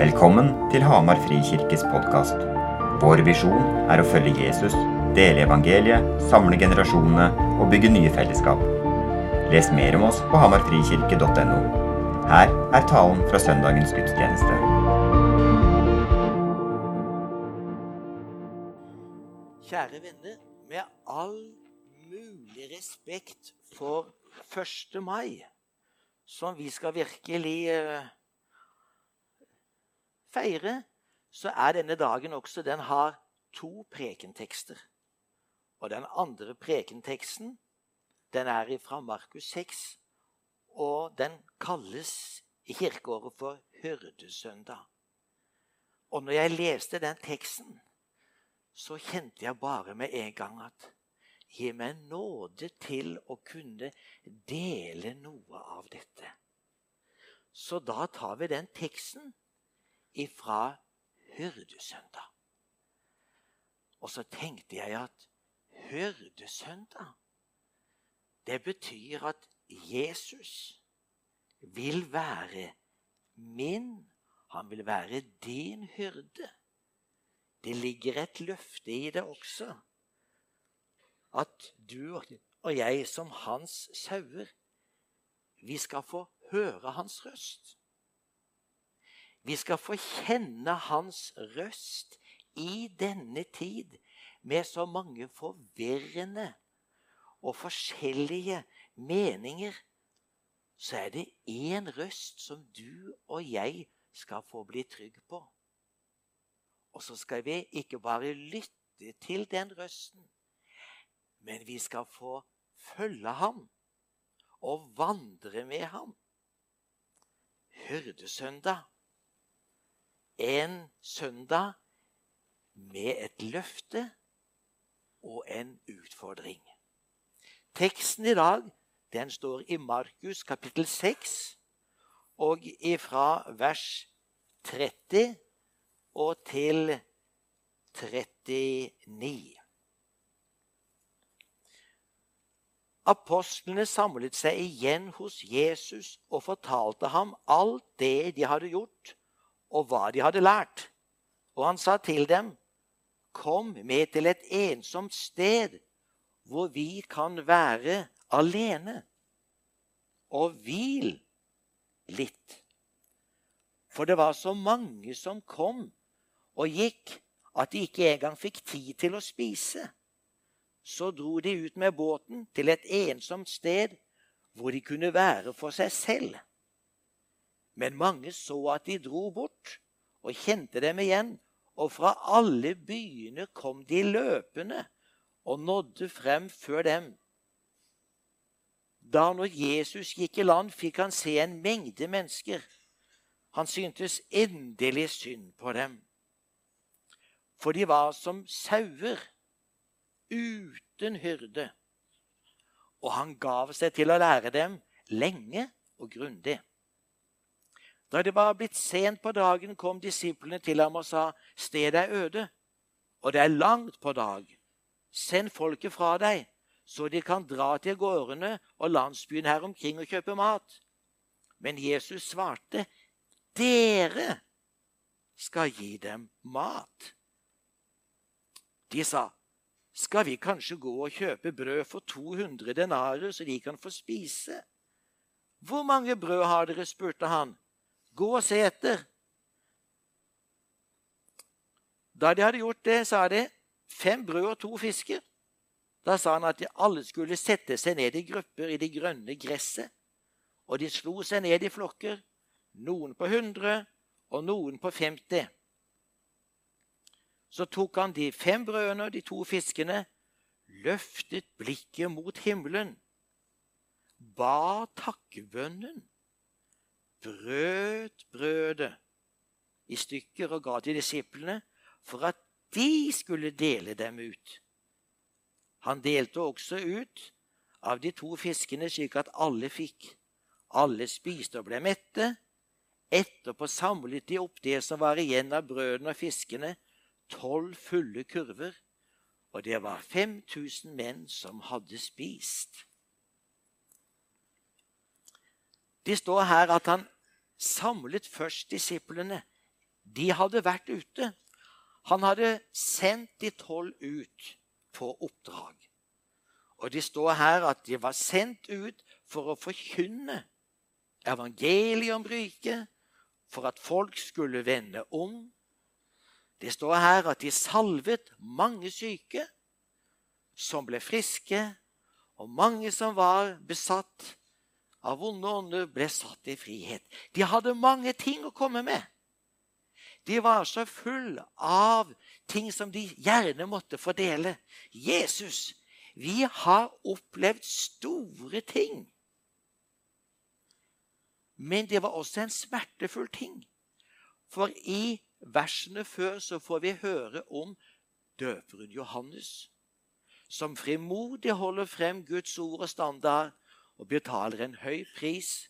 Velkommen til Hamar Frikirkes podkast. Vår visjon er å følge Jesus, dele evangeliet, samle generasjonene og bygge nye fellesskap. Les mer om oss på hamarfrikirke.no. Her er talen fra søndagens gudstjeneste. Kjære venner, med all mulig respekt for 1. mai, som vi skal virkelig eh, feire, så er denne dagen også Den har to prekentekster. Og den andre prekenteksten den er fra Markus 6, og den kalles i kirkeåret for Hyrdesøndag. Og når jeg leste den teksten, så kjente jeg bare med en gang at Gi meg nåde til å kunne dele noe av dette. Så da tar vi den teksten ifra hyrdesøndag. Og så tenkte jeg at hyrdesøndag, det betyr at Jesus vil være min, han vil være din hyrde. Det ligger et løfte i det også. At du og jeg som hans sauer, vi skal få høre hans røst. Vi skal få kjenne hans røst i denne tid med så mange forvirrende og forskjellige meninger. Så er det én røst som du og jeg skal få bli trygg på. Og så skal vi ikke bare lytte til den røsten, men vi skal få følge ham og vandre med ham. Hyrdesøndag en søndag med et løfte og en utfordring. Teksten i dag den står i Markus kapittel 6 og ifra vers 30 og til 39. Apostlene samlet seg igjen hos Jesus og fortalte ham alt det de hadde gjort og hva de hadde lært. Og han sa til dem, 'Kom med til et ensomt sted, hvor vi kan være alene.' Og hvil litt. For det var så mange som kom og gikk, at de ikke engang fikk tid til å spise. Så dro de ut med båten til et ensomt sted hvor de kunne være for seg selv. Men mange så at de dro bort, og kjente dem igjen. Og fra alle byene kom de løpende og nådde frem før dem. Da når Jesus gikk i land, fikk han se en mengde mennesker. Han syntes endelig synd på dem. For de var som sauer uten hyrde. Og han gav seg til å lære dem lenge og grundig. Da det var blitt sent på dagen, kom disiplene til ham og sa, 'Stedet er øde, og det er langt på dag. Send folket fra deg, så de kan dra til gårdene og landsbyen her omkring og kjøpe mat.' Men Jesus svarte, 'Dere skal gi dem mat.' De sa, 'Skal vi kanskje gå og kjøpe brød for 200 denarer, så de kan få spise?' 'Hvor mange brød har dere?' spurte han. Gå og se etter. Da de hadde gjort det, sa de fem brød og to fisker. Da sa han at de alle skulle sette seg ned i grupper i det grønne gresset. Og de slo seg ned i flokker, noen på hundre og noen på femti. Så tok han de fem brødene og de to fiskene, løftet blikket mot himmelen, ba takkebønnen brøt brødet i stykker og ga til disiplene for at de skulle dele dem ut. Han delte også ut av de to fiskene slik at alle fikk. Alle spiste og ble mette. Etterpå samlet de opp det som var igjen av brødene og fiskene, tolv fulle kurver, og det var 5000 menn som hadde spist. Det står her at han samlet først disiplene de hadde vært ute. Han hadde sendt de tolv ut på oppdrag. Og det står her at de var sendt ut for å forkynne evangeliet om riket, for at folk skulle vende om. Det står her at de salvet mange syke som ble friske, og mange som var besatt av vonde ånder, ble satt i frihet. De hadde mange ting å komme med. De var så full av ting som de gjerne måtte fordele. Jesus, vi har opplevd store ting. Men det var også en smertefull ting. For i versene før så får vi høre om døperen Johannes, som frimodig holder frem Guds ord og standard og betaler en høy pris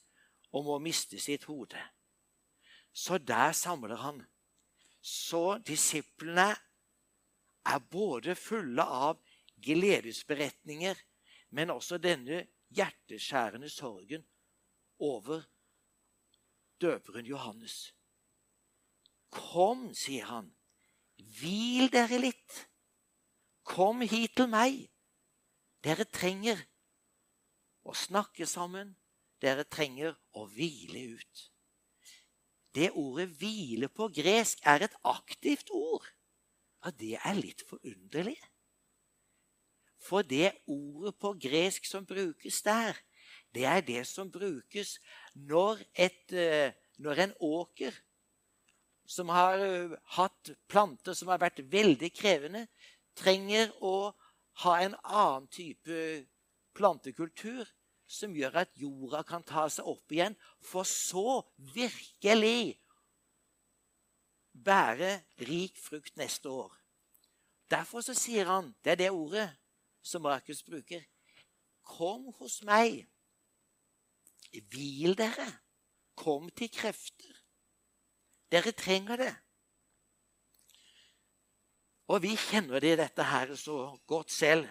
og må miste sitt hode. Så der samler han. Så disiplene er både fulle av gledesberetninger, men også denne hjerteskjærende sorgen over døperen Johannes. Kom, sier han, hvil dere litt. Kom hit til meg. Dere trenger å snakke sammen. Dere trenger å hvile ut. Det ordet 'hvile' på gresk er et aktivt ord. Ja, det er litt forunderlig. For det ordet på gresk som brukes der, det er det som brukes når, et, eh, når en åker som har eh, hatt planter som har vært veldig krevende, trenger å ha en annen type plantekultur som gjør at jorda kan ta seg opp igjen, for så virkelig bære rik frukt neste år. Derfor så sier han, det er det ordet som Markus bruker, Kom hos meg. Hvil dere. Kom til krefter. Dere trenger det. Og vi kjenner det dette her så godt selv.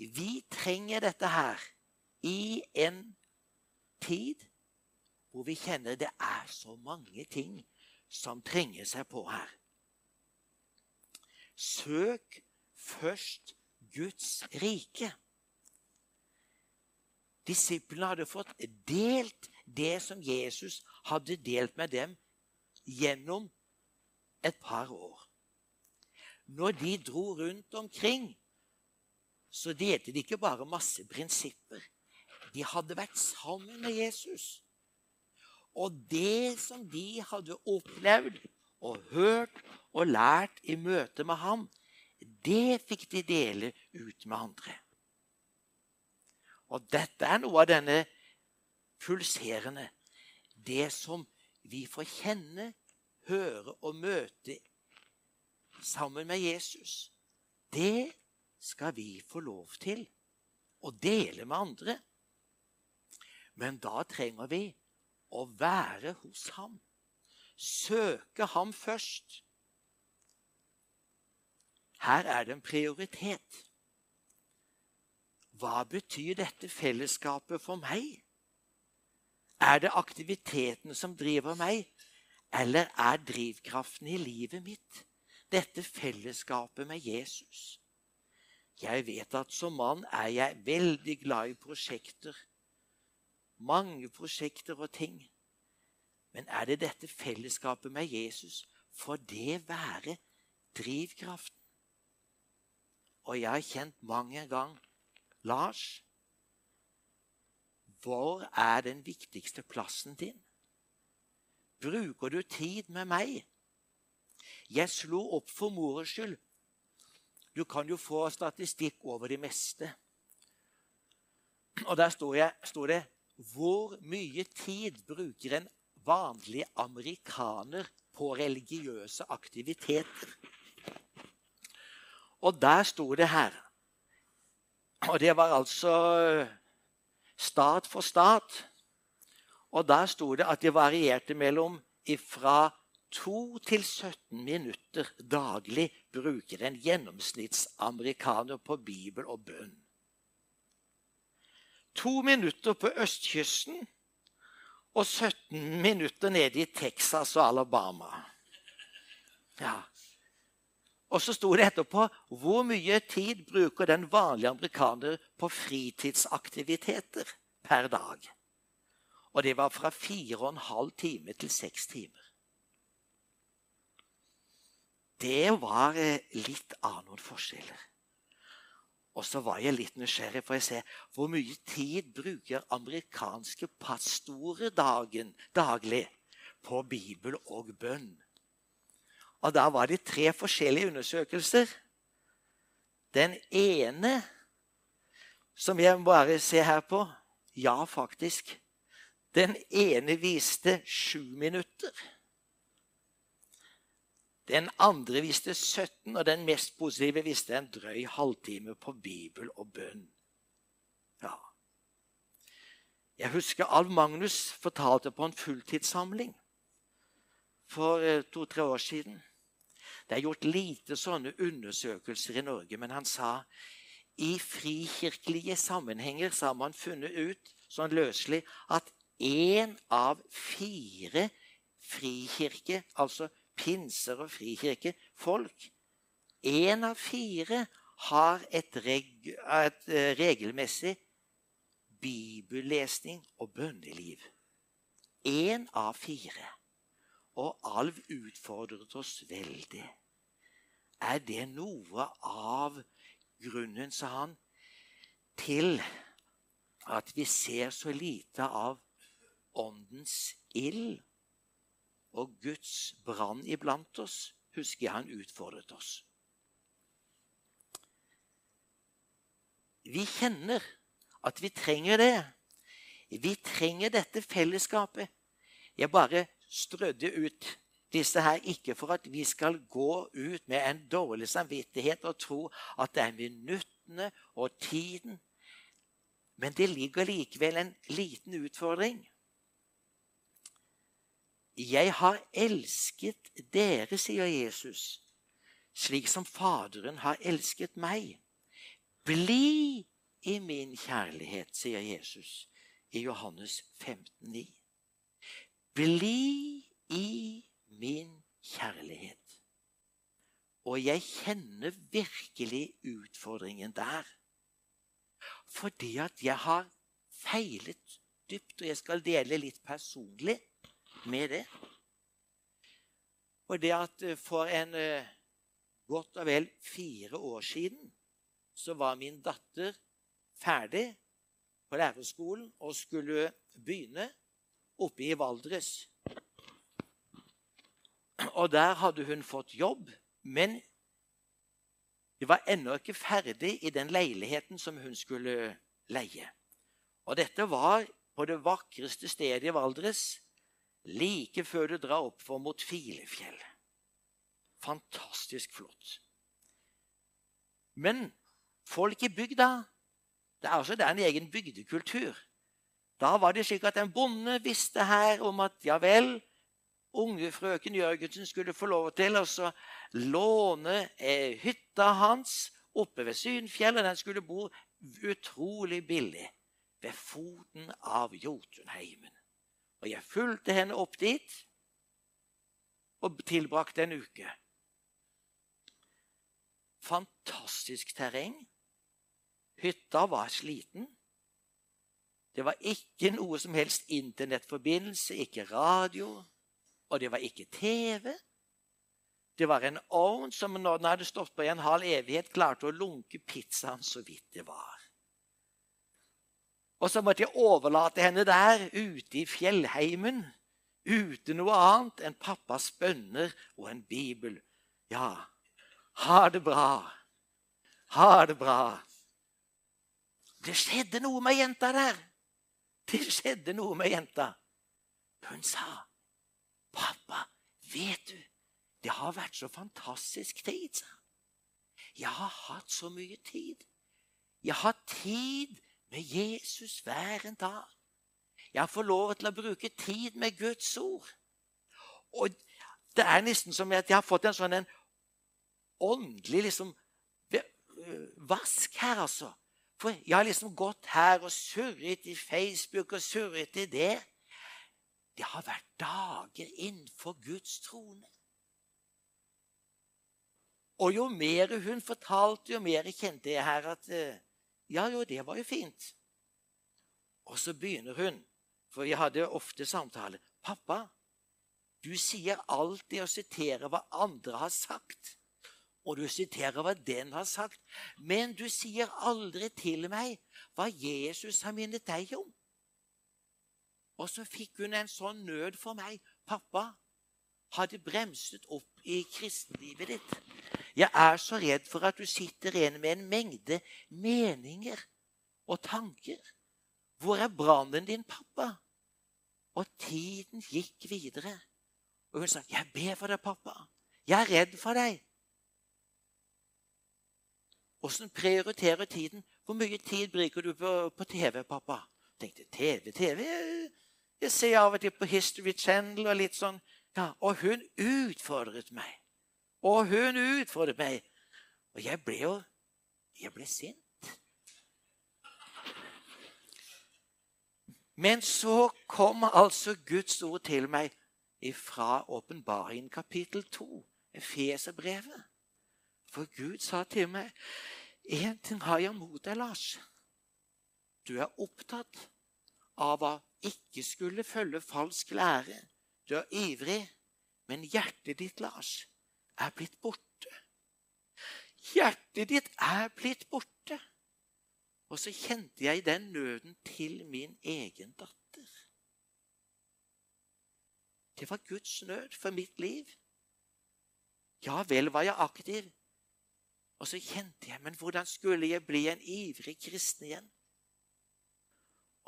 Vi trenger dette her i en tid hvor vi kjenner det er så mange ting som trenger seg på her. Søk først Guds rike. Disiplene hadde fått delt det som Jesus hadde delt med dem gjennom et par år. Når de dro rundt omkring så delte de ikke bare masse prinsipper. De hadde vært sammen med Jesus. Og det som de hadde opplevd og hørt og lært i møte med ham, det fikk de dele ut med andre. Og dette er noe av denne pulserende Det som vi får kjenne, høre og møte sammen med Jesus. Det skal vi få lov til å dele med andre. Men da trenger vi å være hos ham. Søke ham først. Her er det en prioritet. Hva betyr dette fellesskapet for meg? Er det aktiviteten som driver meg, eller er drivkraften i livet mitt dette fellesskapet med Jesus? Jeg vet at som mann er jeg veldig glad i prosjekter. Mange prosjekter og ting. Men er det dette fellesskapet med Jesus? Får det være drivkraften? Og jeg har kjent mange en gang Lars, hvor er den viktigste plassen din? Bruker du tid med meg? Jeg slo opp for mors skyld du kan jo få statistikk over det meste. Og der står, jeg, står det Hvor mye tid bruker en vanlig amerikaner på religiøse aktiviteter? Og der sto det her Og det var altså stat for stat. Og der sto det at det varierte mellom ifra 2 til 17 minutter daglig bruker en gjennomsnittsamerikaner på bibel og bønn. To minutter på østkysten og 17 minutter nede i Texas og Alabama. Ja. Og så sto det etterpå hvor mye tid bruker den vanlige amerikaner på fritidsaktiviteter per dag. Og det var fra fire og en halv time til seks timer. Det var eh, litt av noen forskjeller. Og så var jeg litt nysgjerrig for å se hvor mye tid bruker amerikanske pastorer dagen, daglig på Bibel og bønn. Og da var det tre forskjellige undersøkelser. Den ene, som jeg bare ser her på Ja, faktisk. Den ene viste sju minutter. Den andre viste 17, og den mest positive viste en drøy halvtime på Bibel og bønn. Ja. Jeg husker Alv Magnus fortalte på en fulltidssamling for eh, to-tre år siden. Det er gjort lite sånne undersøkelser i Norge, men han sa i frikirkelige sammenhenger så har man funnet ut sånn løselig at én av fire frikirke, altså pinser og frikirke, folk Én av fire har et, reg, et uh, regelmessig bibellesning og bønneliv. Én av fire. Og Alv utfordret oss veldig. Er det noe av grunnen, sa han, til at vi ser så lite av Åndens ild og Guds brann iblant oss, husker jeg han utfordret oss. Vi kjenner at vi trenger det. Vi trenger dette fellesskapet. Jeg bare strødde ut disse her ikke for at vi skal gå ut med en dårlig samvittighet og tro at det er minuttene og tiden. Men det ligger likevel en liten utfordring. Jeg har elsket dere, sier Jesus, slik som Faderen har elsket meg. Bli i min kjærlighet, sier Jesus i Johannes 15, 9. Bli i min kjærlighet. Og jeg kjenner virkelig utfordringen der. Fordi at jeg har feilet dypt, og jeg skal dele litt personlig med det. Og det at eh, for en eh, godt og vel fire år siden så var min datter ferdig på lærerskolen og skulle begynne oppe i Valdres. Og der hadde hun fått jobb, men de var ennå ikke ferdig i den leiligheten som hun skulle leie. Og dette var på det vakreste stedet i Valdres, like før du drar oppfor mot Filefjell. Fantastisk flott. Men folk i bygda Det er altså det er en egen bygdekultur. Da var det slik at en bonde visste her om at ja vel, unge frøken Jørgensen skulle få lov til å låne eh, hytta hans oppe ved Synfjellet. Den skulle bo utrolig billig ved foten av Jotunheimen. Og jeg fulgte henne opp dit og tilbrakte en uke. Fantastisk terreng. Hytta var sliten. Det var ikke noe som helst internettforbindelse, ikke radio, og det var ikke TV. Det var en ovn som når den hadde stått på i en halv evighet, klarte å lunke pizzaen så vidt det var. Og så måtte jeg overlate henne der ute i fjellheimen uten noe annet enn pappas bønner og en bibel. Ja, ha det bra. Ha det bra. Det skjedde noe med jenta der. Det skjedde noe med jenta. Hun sa, 'Pappa, vet du, det har vært så fantastisk tid.' Jeg har hatt så mye tid. Jeg har tid med Jesus hver en dag. Jeg får lov til å bruke tid med Guds ord. Og det er nesten som at jeg har fått en sånn en åndelig liksom, vask her, altså. For jeg har liksom gått her og surret i Facebook og surret i det. det har vært dager innenfor Guds trone. Og jo mer hun fortalte, jo mer kjente jeg her at eh, Ja, jo, det var jo fint. Og så begynner hun, for vi hadde ofte samtale. 'Pappa, du sier alltid å sitere hva andre har sagt.' Og du siterer hva den har sagt. Men du sier aldri til meg hva Jesus har minnet deg om. Og så fikk hun en sånn nød for meg. 'Pappa, har det bremset opp i kristenlivet ditt?' Jeg er så redd for at du sitter igjen med en mengde meninger og tanker. Hvor er brannen din, pappa? Og tiden gikk videre. Og hun sa, 'Jeg ber for deg, pappa. Jeg er redd for deg.' Åssen prioriterer tiden? Hvor mye tid bruker du på, på TV, pappa? Jeg tenkte TV, TV Jeg ser av og til på History Channel og litt sånn. Ja, Og hun utfordret meg. Og hun utfordret meg. Og jeg ble jo Jeg ble sint. Men så kom altså Guds ord til meg fra åpenbaringen kapittel 2, Efeserbrevet. For Gud sa til meg én ting har jeg mot deg, Lars. Du er opptatt av å ikke skulle følge falsk lære. Du er ivrig, men hjertet ditt, Lars, er blitt borte. Hjertet ditt er blitt borte. Og så kjente jeg den nøden til min egen datter. Det var Guds nød for mitt liv. Ja vel var jeg aktiv. Og så kjente jeg Men hvordan skulle jeg bli en ivrig kristen igjen?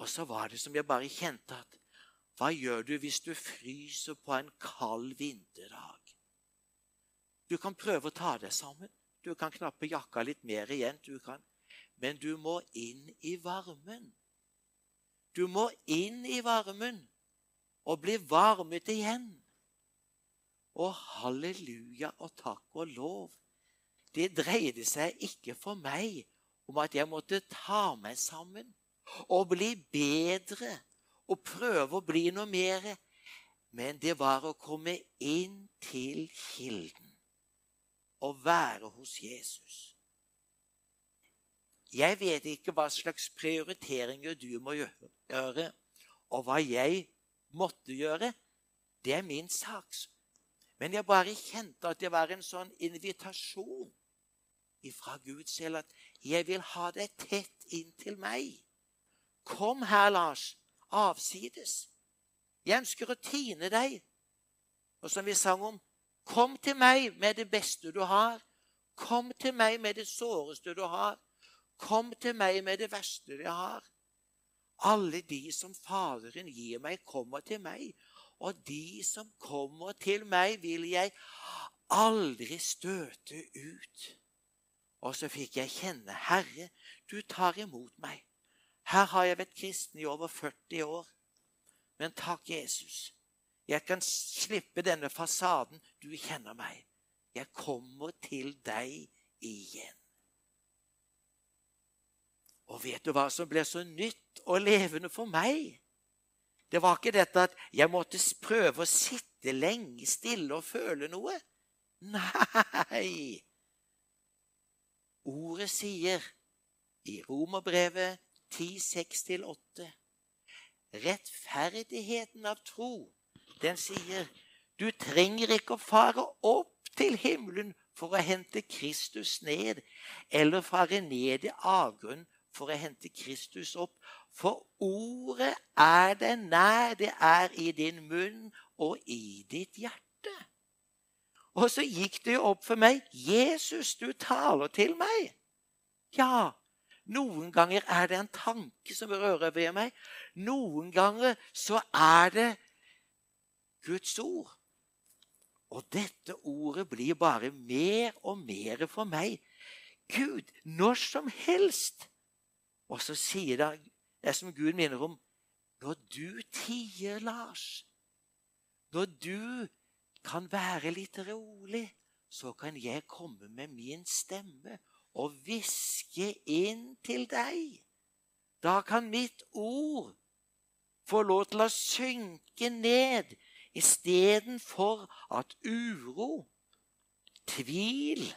Og så var det som jeg bare kjente at Hva gjør du hvis du fryser på en kald vinterdag? Du kan prøve å ta deg sammen. Du kan knappe jakka litt mer igjen. Du kan men du må inn i varmen. Du må inn i varmen og bli varmet igjen. Og halleluja og takk og lov. Det dreide seg ikke for meg om at jeg måtte ta meg sammen og bli bedre og prøve å bli noe mer. Men det var å komme inn til kilden og være hos Jesus. Jeg vet ikke hva slags prioriteringer du må gjøre, og hva jeg måtte gjøre. Det er min sak. Men jeg bare kjente at det var en sånn invitasjon ifra Gud selv at 'jeg vil ha deg tett inntil meg'. Kom her, Lars, avsides. Jeg ønsker å tine deg. Og som vi sang om, kom til meg med det beste du har. Kom til meg med det såreste du har. Kom til meg med det verste jeg har. Alle de som Faderen gir meg, kommer til meg. Og de som kommer til meg, vil jeg aldri støte ut. Og så fikk jeg kjenne, Herre, du tar imot meg. Her har jeg vært kristen i over 40 år. Men takk, Jesus. Jeg kan slippe denne fasaden. Du kjenner meg. Jeg kommer til deg igjen. Og vet du hva som ble så nytt og levende for meg? Det var ikke dette at jeg måtte prøve å sitte lenge stille og føle noe. Nei! Ordet sier i Romerbrevet 10.6-8 Rettferdigheten av tro, den sier du trenger ikke å fare opp til himmelen for å hente Kristus ned, eller fare ned i avgrunnen for å hente Kristus opp. For ordet er det nær, det er i din munn og i ditt hjerte. Og så gikk det jo opp for meg Jesus, du taler til meg. Ja, noen ganger er det en tanke som rører ved meg. Noen ganger så er det Guds ord. Og dette ordet blir bare mer og mer for meg. Gud, når som helst og så sier det, det som Gud minner om Når du tier, Lars, når du kan være litt rolig, så kan jeg komme med min stemme og hviske inn til deg. Da kan mitt ord få lov til å synke ned istedenfor at uro, tvil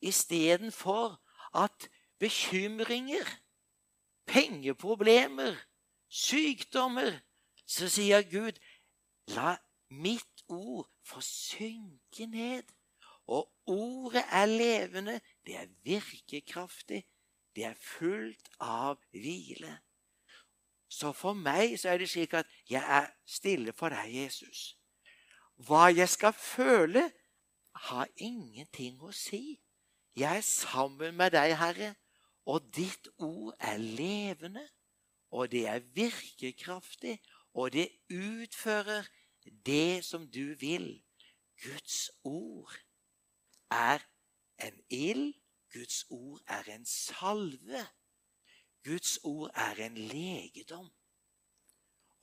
Istedenfor at bekymringer, pengeproblemer, sykdommer Så sier Gud, la mitt ord få synke ned. Og ordet er levende, det er virkekraftig, det er fullt av hvile. Så for meg så er det slik at jeg er stille for deg, Jesus. Hva jeg skal føle, har ingenting å si. Jeg er sammen med deg, Herre, og ditt ord er levende, og det er virkekraftig, og det utfører det som du vil. Guds ord er en ild, Guds ord er en salve. Guds ord er en legedom.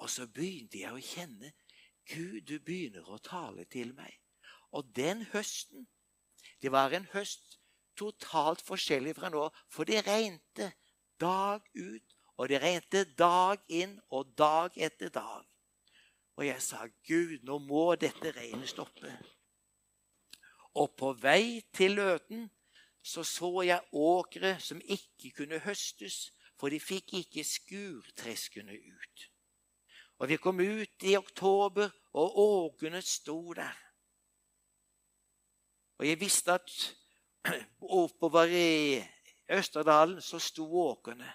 Og så begynte jeg å kjenne Gud, du begynner å tale til meg. Og den høsten Det var en høst totalt forskjellig fra nå, for det regnet dag ut, og det regnet dag inn og dag etter dag. Og jeg sa, Gud, nå må dette regnet stoppe. Og på vei til Løten så så jeg åkre som ikke kunne høstes, for de fikk ikke skurtreskene ut. Og vi kom ut i oktober, og åkene sto der. Og jeg visste at oppover i Østerdalen så sto åkene.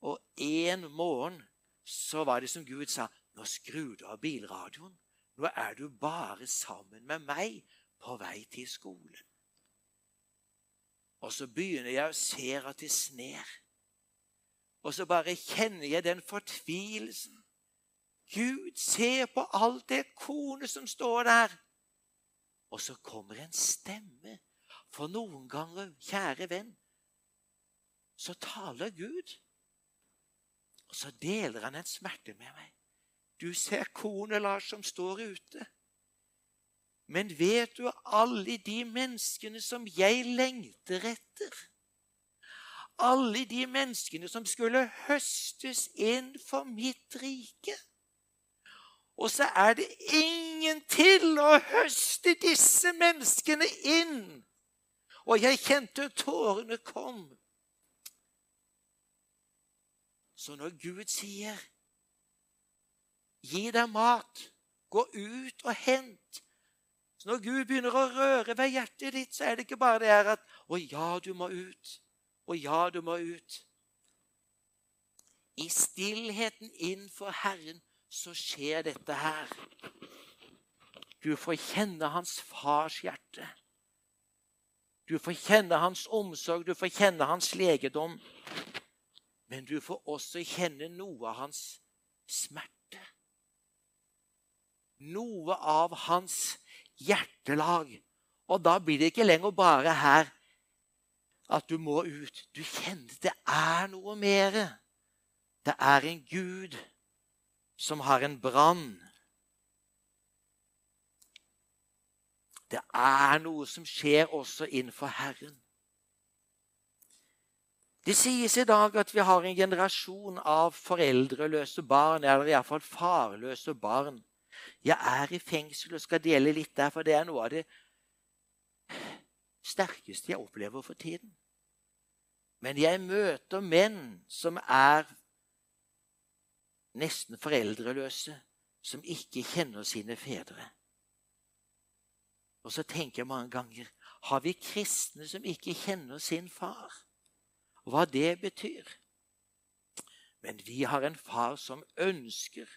Og en morgen så var det som Gud sa Nå skrur du av bilradioen. Nå er du bare sammen med meg på vei til skolen. Og så begynner jeg å se at det sner. Og så bare kjenner jeg den fortvilelsen. Gud, se på alt det kornet som står der. Og så kommer en stemme. For noen ganger, kjære venn, så taler Gud. Og så deler han en smerte med meg. Du ser kornet, Lars, som står ute. Men vet du alle de menneskene som jeg lengter etter? Alle de menneskene som skulle høstes inn for mitt rike. Og så er det ingen til å høste disse menneskene inn. Og jeg kjente tårene kom. Så når Gud sier, 'Gi deg mat, gå ut og hent', så når Gud begynner å røre ved hjertet ditt, så er det ikke bare det her at 'Å ja, du må ut'. Å ja, du må ut. I stillheten innenfor Herren så skjer dette her. Du får kjenne hans fars hjerte. Du får kjenne hans omsorg, du får kjenne hans legedom. Men du får også kjenne noe av hans smerte. Noe av hans hjertelag. Og da blir det ikke lenger bare her at du må ut. Du kjenner det er noe mer. Det er en Gud som har en brann. Det er noe som skjer også innenfor Herren. Det sies i dag at vi har en generasjon av foreldreløse barn, eller iallfall farløse barn. Jeg er i fengsel og skal dele litt der, for det er noe av det sterkeste jeg opplever for tiden. Men jeg møter menn som er nesten foreldreløse, som ikke kjenner sine fedre. Og så tenker jeg mange ganger har vi kristne som ikke kjenner sin far? Hva det betyr? Men vi har en far som ønsker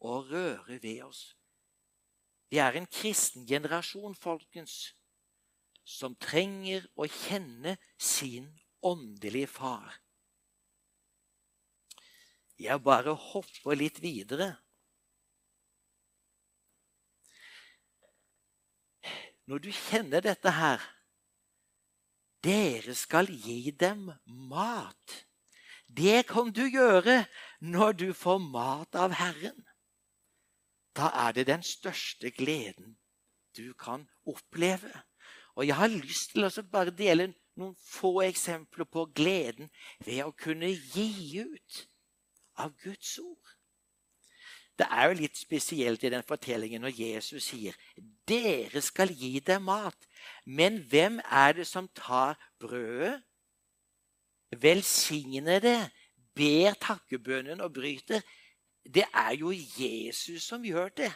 å røre ved oss. Vi er en kristen generasjon, folkens, som trenger å kjenne sin åndelige far. Jeg bare hopper litt videre. Når du kjenner dette her Dere skal gi dem mat. Det kan du gjøre når du får mat av Herren da er det den største gleden du kan oppleve. Og jeg har lyst til å bare dele noen få eksempler på gleden ved å kunne gi ut av Guds ord. Det er jo litt spesielt i den fortellingen når Jesus sier dere skal gi dem mat. Men hvem er det som tar brødet, velsigner det, ber takkebønnen og bryter? Det er jo Jesus som gjør det.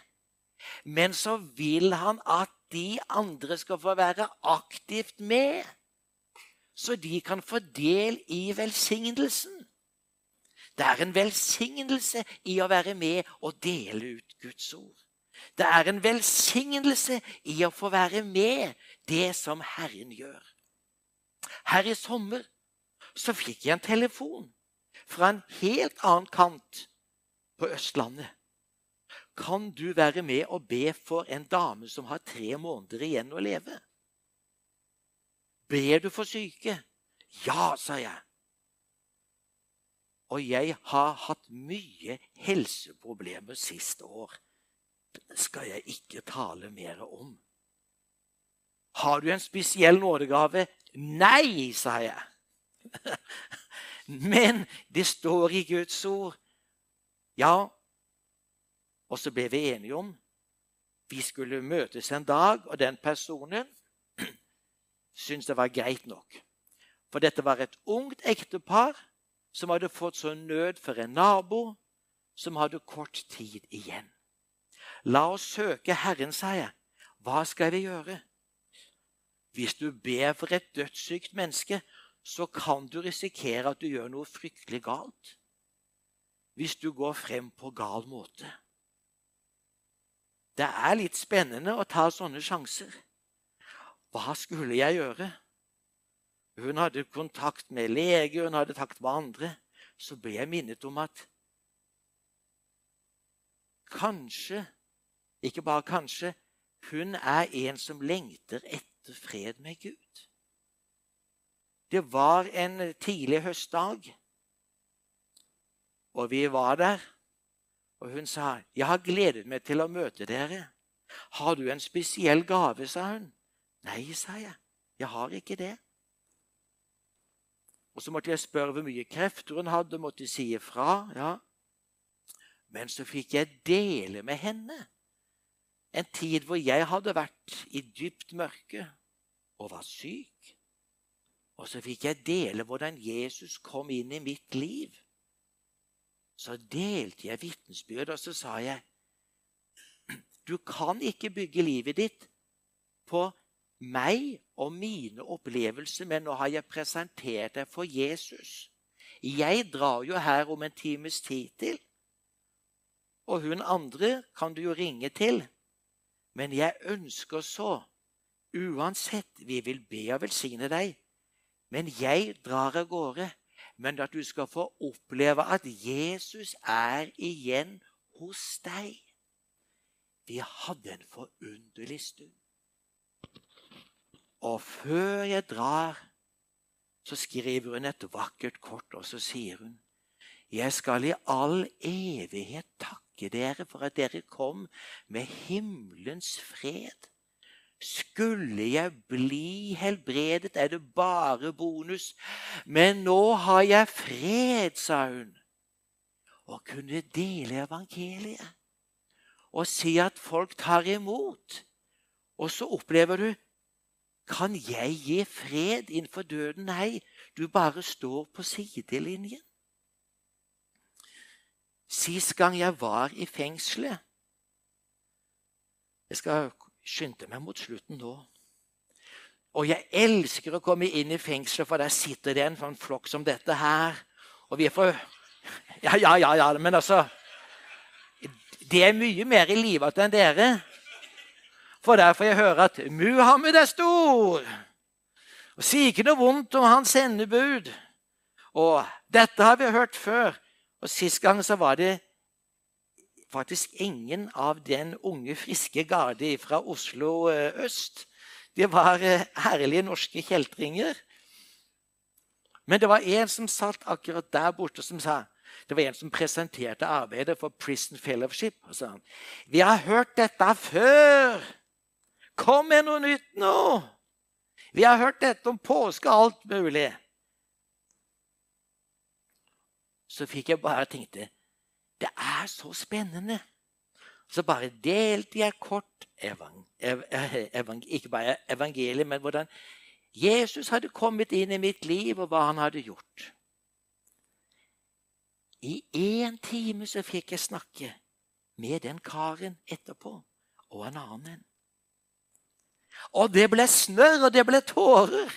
Men så vil han at de andre skal få være aktivt med, så de kan få del i velsignelsen. Det er en velsignelse i å være med og dele ut Guds ord. Det er en velsignelse i å få være med det som Herren gjør. Her i sommer så fikk jeg en telefon fra en helt annen kant på Østlandet. Kan du være med og be for en dame som har tre måneder igjen å leve? Ber du for syke? Ja, sa jeg. Og jeg har hatt mye helseproblemer siste år. Det skal jeg ikke tale mer om. Har du en spesiell nådegave? Nei, sa jeg. Men det står i Guds ord. Ja, og så ble vi enige om vi skulle møtes en dag, og den personen syntes det var greit nok. For dette var et ungt ektepar som hadde fått så nød for en nabo som hadde kort tid igjen. La oss søke Herren, sa jeg. Hva skal vi gjøre? Hvis du ber for et dødssykt menneske, så kan du risikere at du gjør noe fryktelig galt. Hvis du går frem på gal måte. Det er litt spennende å ta sånne sjanser. Hva skulle jeg gjøre? Hun hadde kontakt med lege, hun hadde takt med andre. Så ble jeg minnet om at kanskje, ikke bare kanskje, hun er en som lengter etter fred med Gud. Det var en tidlig høstdag, og vi var der. Og hun sa, 'Jeg har gledet meg til å møte dere.' 'Har du en spesiell gave?' sa hun. 'Nei', sa jeg. 'Jeg har ikke det.' Og Så måtte jeg spørre hvor mye krefter hun hadde, måtte si ifra. ja. Men så fikk jeg dele med henne en tid hvor jeg hadde vært i dypt mørke og var syk. Og så fikk jeg dele hvordan Jesus kom inn i mitt liv så delte jeg vitnesbyrd, og så sa jeg Du kan ikke bygge livet ditt på meg og mine opplevelser, men nå har jeg presentert deg for Jesus. Jeg drar jo her om en times tid til, og hun andre kan du jo ringe til. Men jeg ønsker så, uansett, vi vil be og velsigne deg, men jeg drar av gårde men at du skal få oppleve at Jesus er igjen hos deg. Vi hadde en forunderlig stund. Og før jeg drar, så skriver hun et vakkert kort, og så sier hun Jeg skal i all evighet takke dere for at dere kom med himmelens fred. Skulle jeg bli helbredet, er det bare bonus. Men nå har jeg fred, sa hun. Å kunne dele evangeliet og si at folk tar imot. Og så opplever du Kan jeg gi fred innenfor døden? Nei, du bare står på sidelinjen. Sist gang jeg var i fengselet Jeg skal skyndte meg mot slutten nå. Og jeg elsker å komme inn i fengselet, for der sitter det en sånn flokk som dette her. Og vi er for Ja, ja, ja, ja, men altså Det er mye mer i livet enn dere. For der får jeg høre at Muhammed er stor. Og sier ikke noe vondt om hans sendebud. Og dette har vi hørt før. Og Sist gang så var det faktisk ingen av den unge, friske garde fra Oslo eh, øst. Det var eh, herlige norske kjeltringer. Men det var en som satt akkurat der borte, som sa Det var en som presenterte arbeidet for Prison Fellowship. og sa han, 'Vi har hørt dette før. Kom med noe nytt nå.' 'Vi har hørt dette om påske og alt mulig.' så fikk jeg bare tenkte Det er så spennende. Så bare delte jeg kort evang, ev, evang, ikke bare evangeliet, men hvordan Jesus hadde kommet inn i mitt liv, og hva han hadde gjort. I én time så fikk jeg snakke med den karen etterpå, og en annen en. Og det ble snørr, og det ble tårer.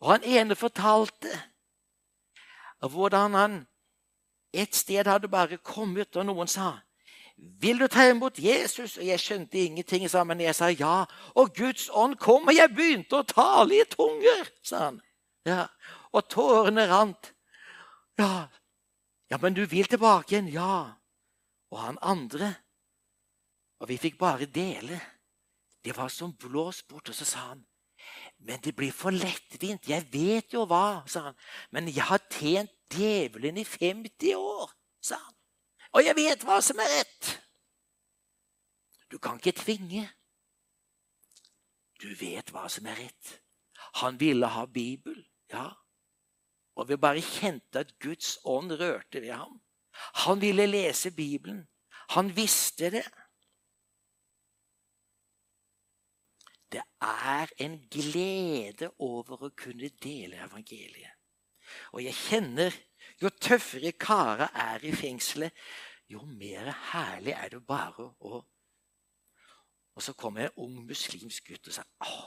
Og han ene fortalte hvordan han et sted hadde bare kommet, og noen sa 'Vil du ta imot Jesus?' Og jeg skjønte ingenting, sa men jeg sa ja. Og Guds ånd kom, og jeg begynte å tale i tunger, sa han. Ja, Og tårene rant. Ja, ja, men du vil tilbake igjen? Ja. Og han andre. Og vi fikk bare dele. Det var som blåst bort. Og så sa han men det blir for lettvint. Jeg vet jo hva, sa han. Men jeg har tjent djevelen i 50 år, sa han. Og jeg vet hva som er rett. Du kan ikke tvinge. Du vet hva som er rett. Han ville ha Bibel, ja. Og vi bare kjente at Guds ånd rørte ved ham. Han ville lese Bibelen. Han visste det. Det er en glede over å kunne dele evangeliet. Og jeg kjenner jo tøffere kara er i fengselet, jo mer herlig er det bare å Og så kommer en ung muslimsk gutt og sier å,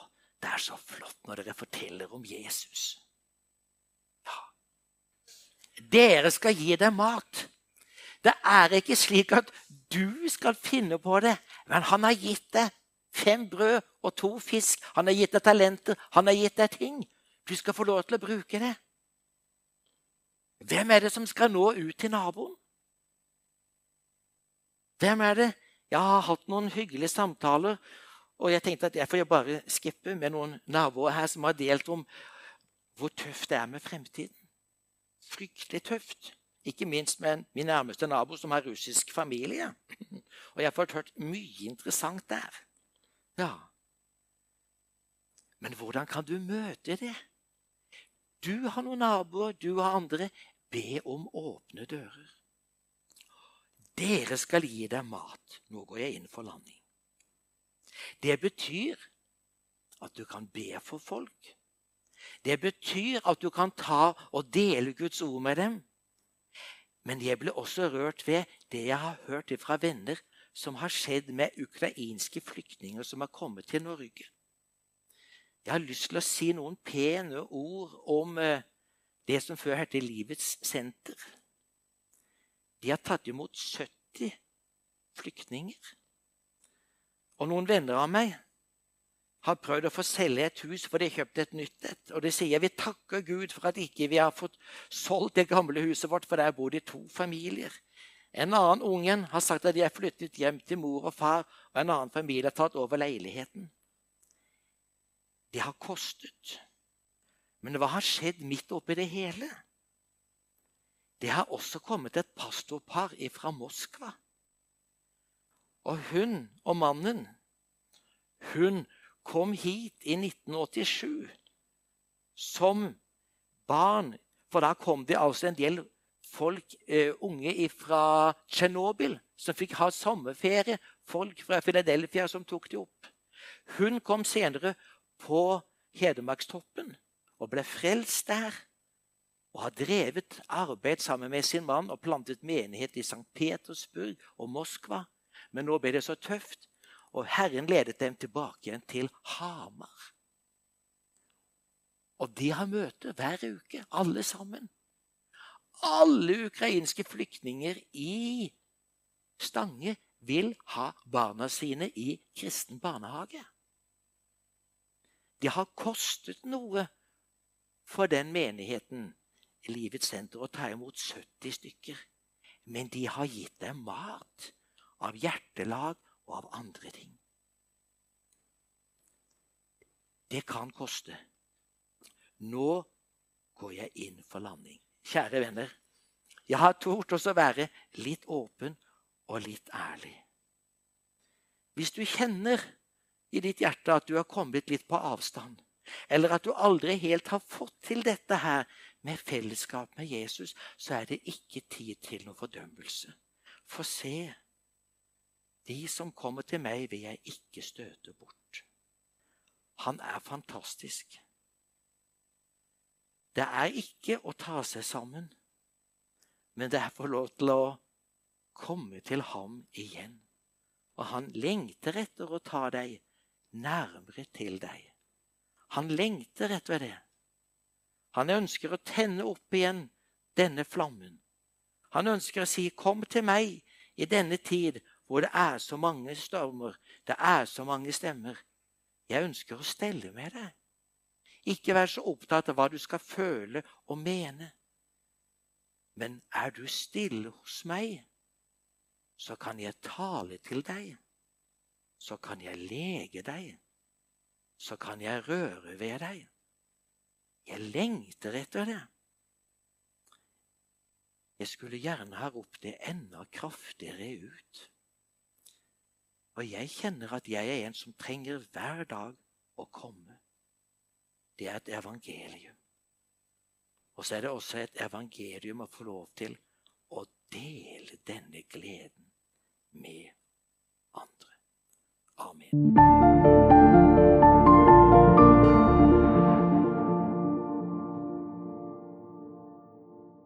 det er så flott når dere forteller om Jesus. Ja. Dere skal gi dem mat. Det er ikke slik at du skal finne på det, men han har gitt deg fem brød og to fisk. Han har gitt deg talenter, han har gitt deg ting. Du skal få lov til å bruke det. Hvem er det som skal nå ut til naboen? Hvem er det? Jeg har hatt noen hyggelige samtaler, og jeg tenkte at jeg får bare skippe med noen naboer her som har delt om hvor tøft det er med fremtiden. Fryktelig tøft. Ikke minst med min nærmeste nabo som har russisk familie. Og jeg har fått hørt mye interessant der. Ja. Men hvordan kan du møte det? Du har noen naboer, du har andre. Be om åpne dører. Dere skal gi dem mat. Nå går jeg inn for landing. Det betyr at du kan be for folk. Det betyr at du kan ta og dele Guds ord med dem. Men jeg ble også rørt ved det jeg har hørt fra venner som har skjedd med ukrainske flyktninger som har kommet til Norge. Jeg har lyst til å si noen pene ord om eh, det som før het Livets senter. De har tatt imot 70 flyktninger. Og noen venner av meg har prøvd å få selge et hus, for de har kjøpt et nytt et. Og de sier vi takker Gud for at ikke vi har fått solgt det gamle huset vårt, for der bor det to familier. En annen ungen har sagt at de er flyttet hjem til mor og far, og en annen familie har tatt over leiligheten. Det har kostet. Men hva har skjedd midt oppi det hele? Det har også kommet et pastorpar fra Moskva. Og hun og mannen Hun kom hit i 1987 som barn. For da kom det altså en del folk, uh, unge fra Tsjernobyl, som fikk ha sommerferie. Folk fra Philadelphia som tok dem opp. Hun kom senere på Hedmarkstoppen og ble frelst der. Og har drevet arbeid sammen med sin mann og plantet menighet i St. Petersburg og Moskva. Men nå ble det så tøft, og Herren ledet dem tilbake igjen til Hamar. Og de har møte hver uke, alle sammen. Alle ukrainske flyktninger i Stange vil ha barna sine i kristen barnehage. Det har kostet noe for den menigheten, Livets senter, å ta imot 70 stykker. Men de har gitt dem mat av hjertelag og av andre ting. Det kan koste. Nå går jeg inn for landing. Kjære venner, jeg har tort å være litt åpen og litt ærlig. Hvis du kjenner i ditt hjerte at du har kommet litt på avstand, eller at du aldri helt har fått til dette her med fellesskap med Jesus, så er det ikke tid til noen fordømmelse. For se, de som kommer til meg, vil jeg ikke støte bort. Han er fantastisk. Det er ikke å ta seg sammen, men det er å få lov til å komme til ham igjen. Og han lengter etter å ta deg nærmere til deg. Han lengter etter det. Han ønsker å tenne opp igjen denne flammen. Han ønsker å si, 'Kom til meg i denne tid hvor det er så mange stormer, det er så mange stemmer.' Jeg ønsker å stelle med deg. Ikke vær så opptatt av hva du skal føle og mene. Men er du stille hos meg, så kan jeg tale til deg. Så kan jeg lege deg. Så kan jeg røre ved deg. Jeg lengter etter det. Jeg skulle gjerne ha ropt det enda kraftigere ut. Og jeg kjenner at jeg er en som trenger hver dag å komme. Det er et evangelium. Og så er det også et evangelium å få lov til å dele denne gleden med andre. Amen.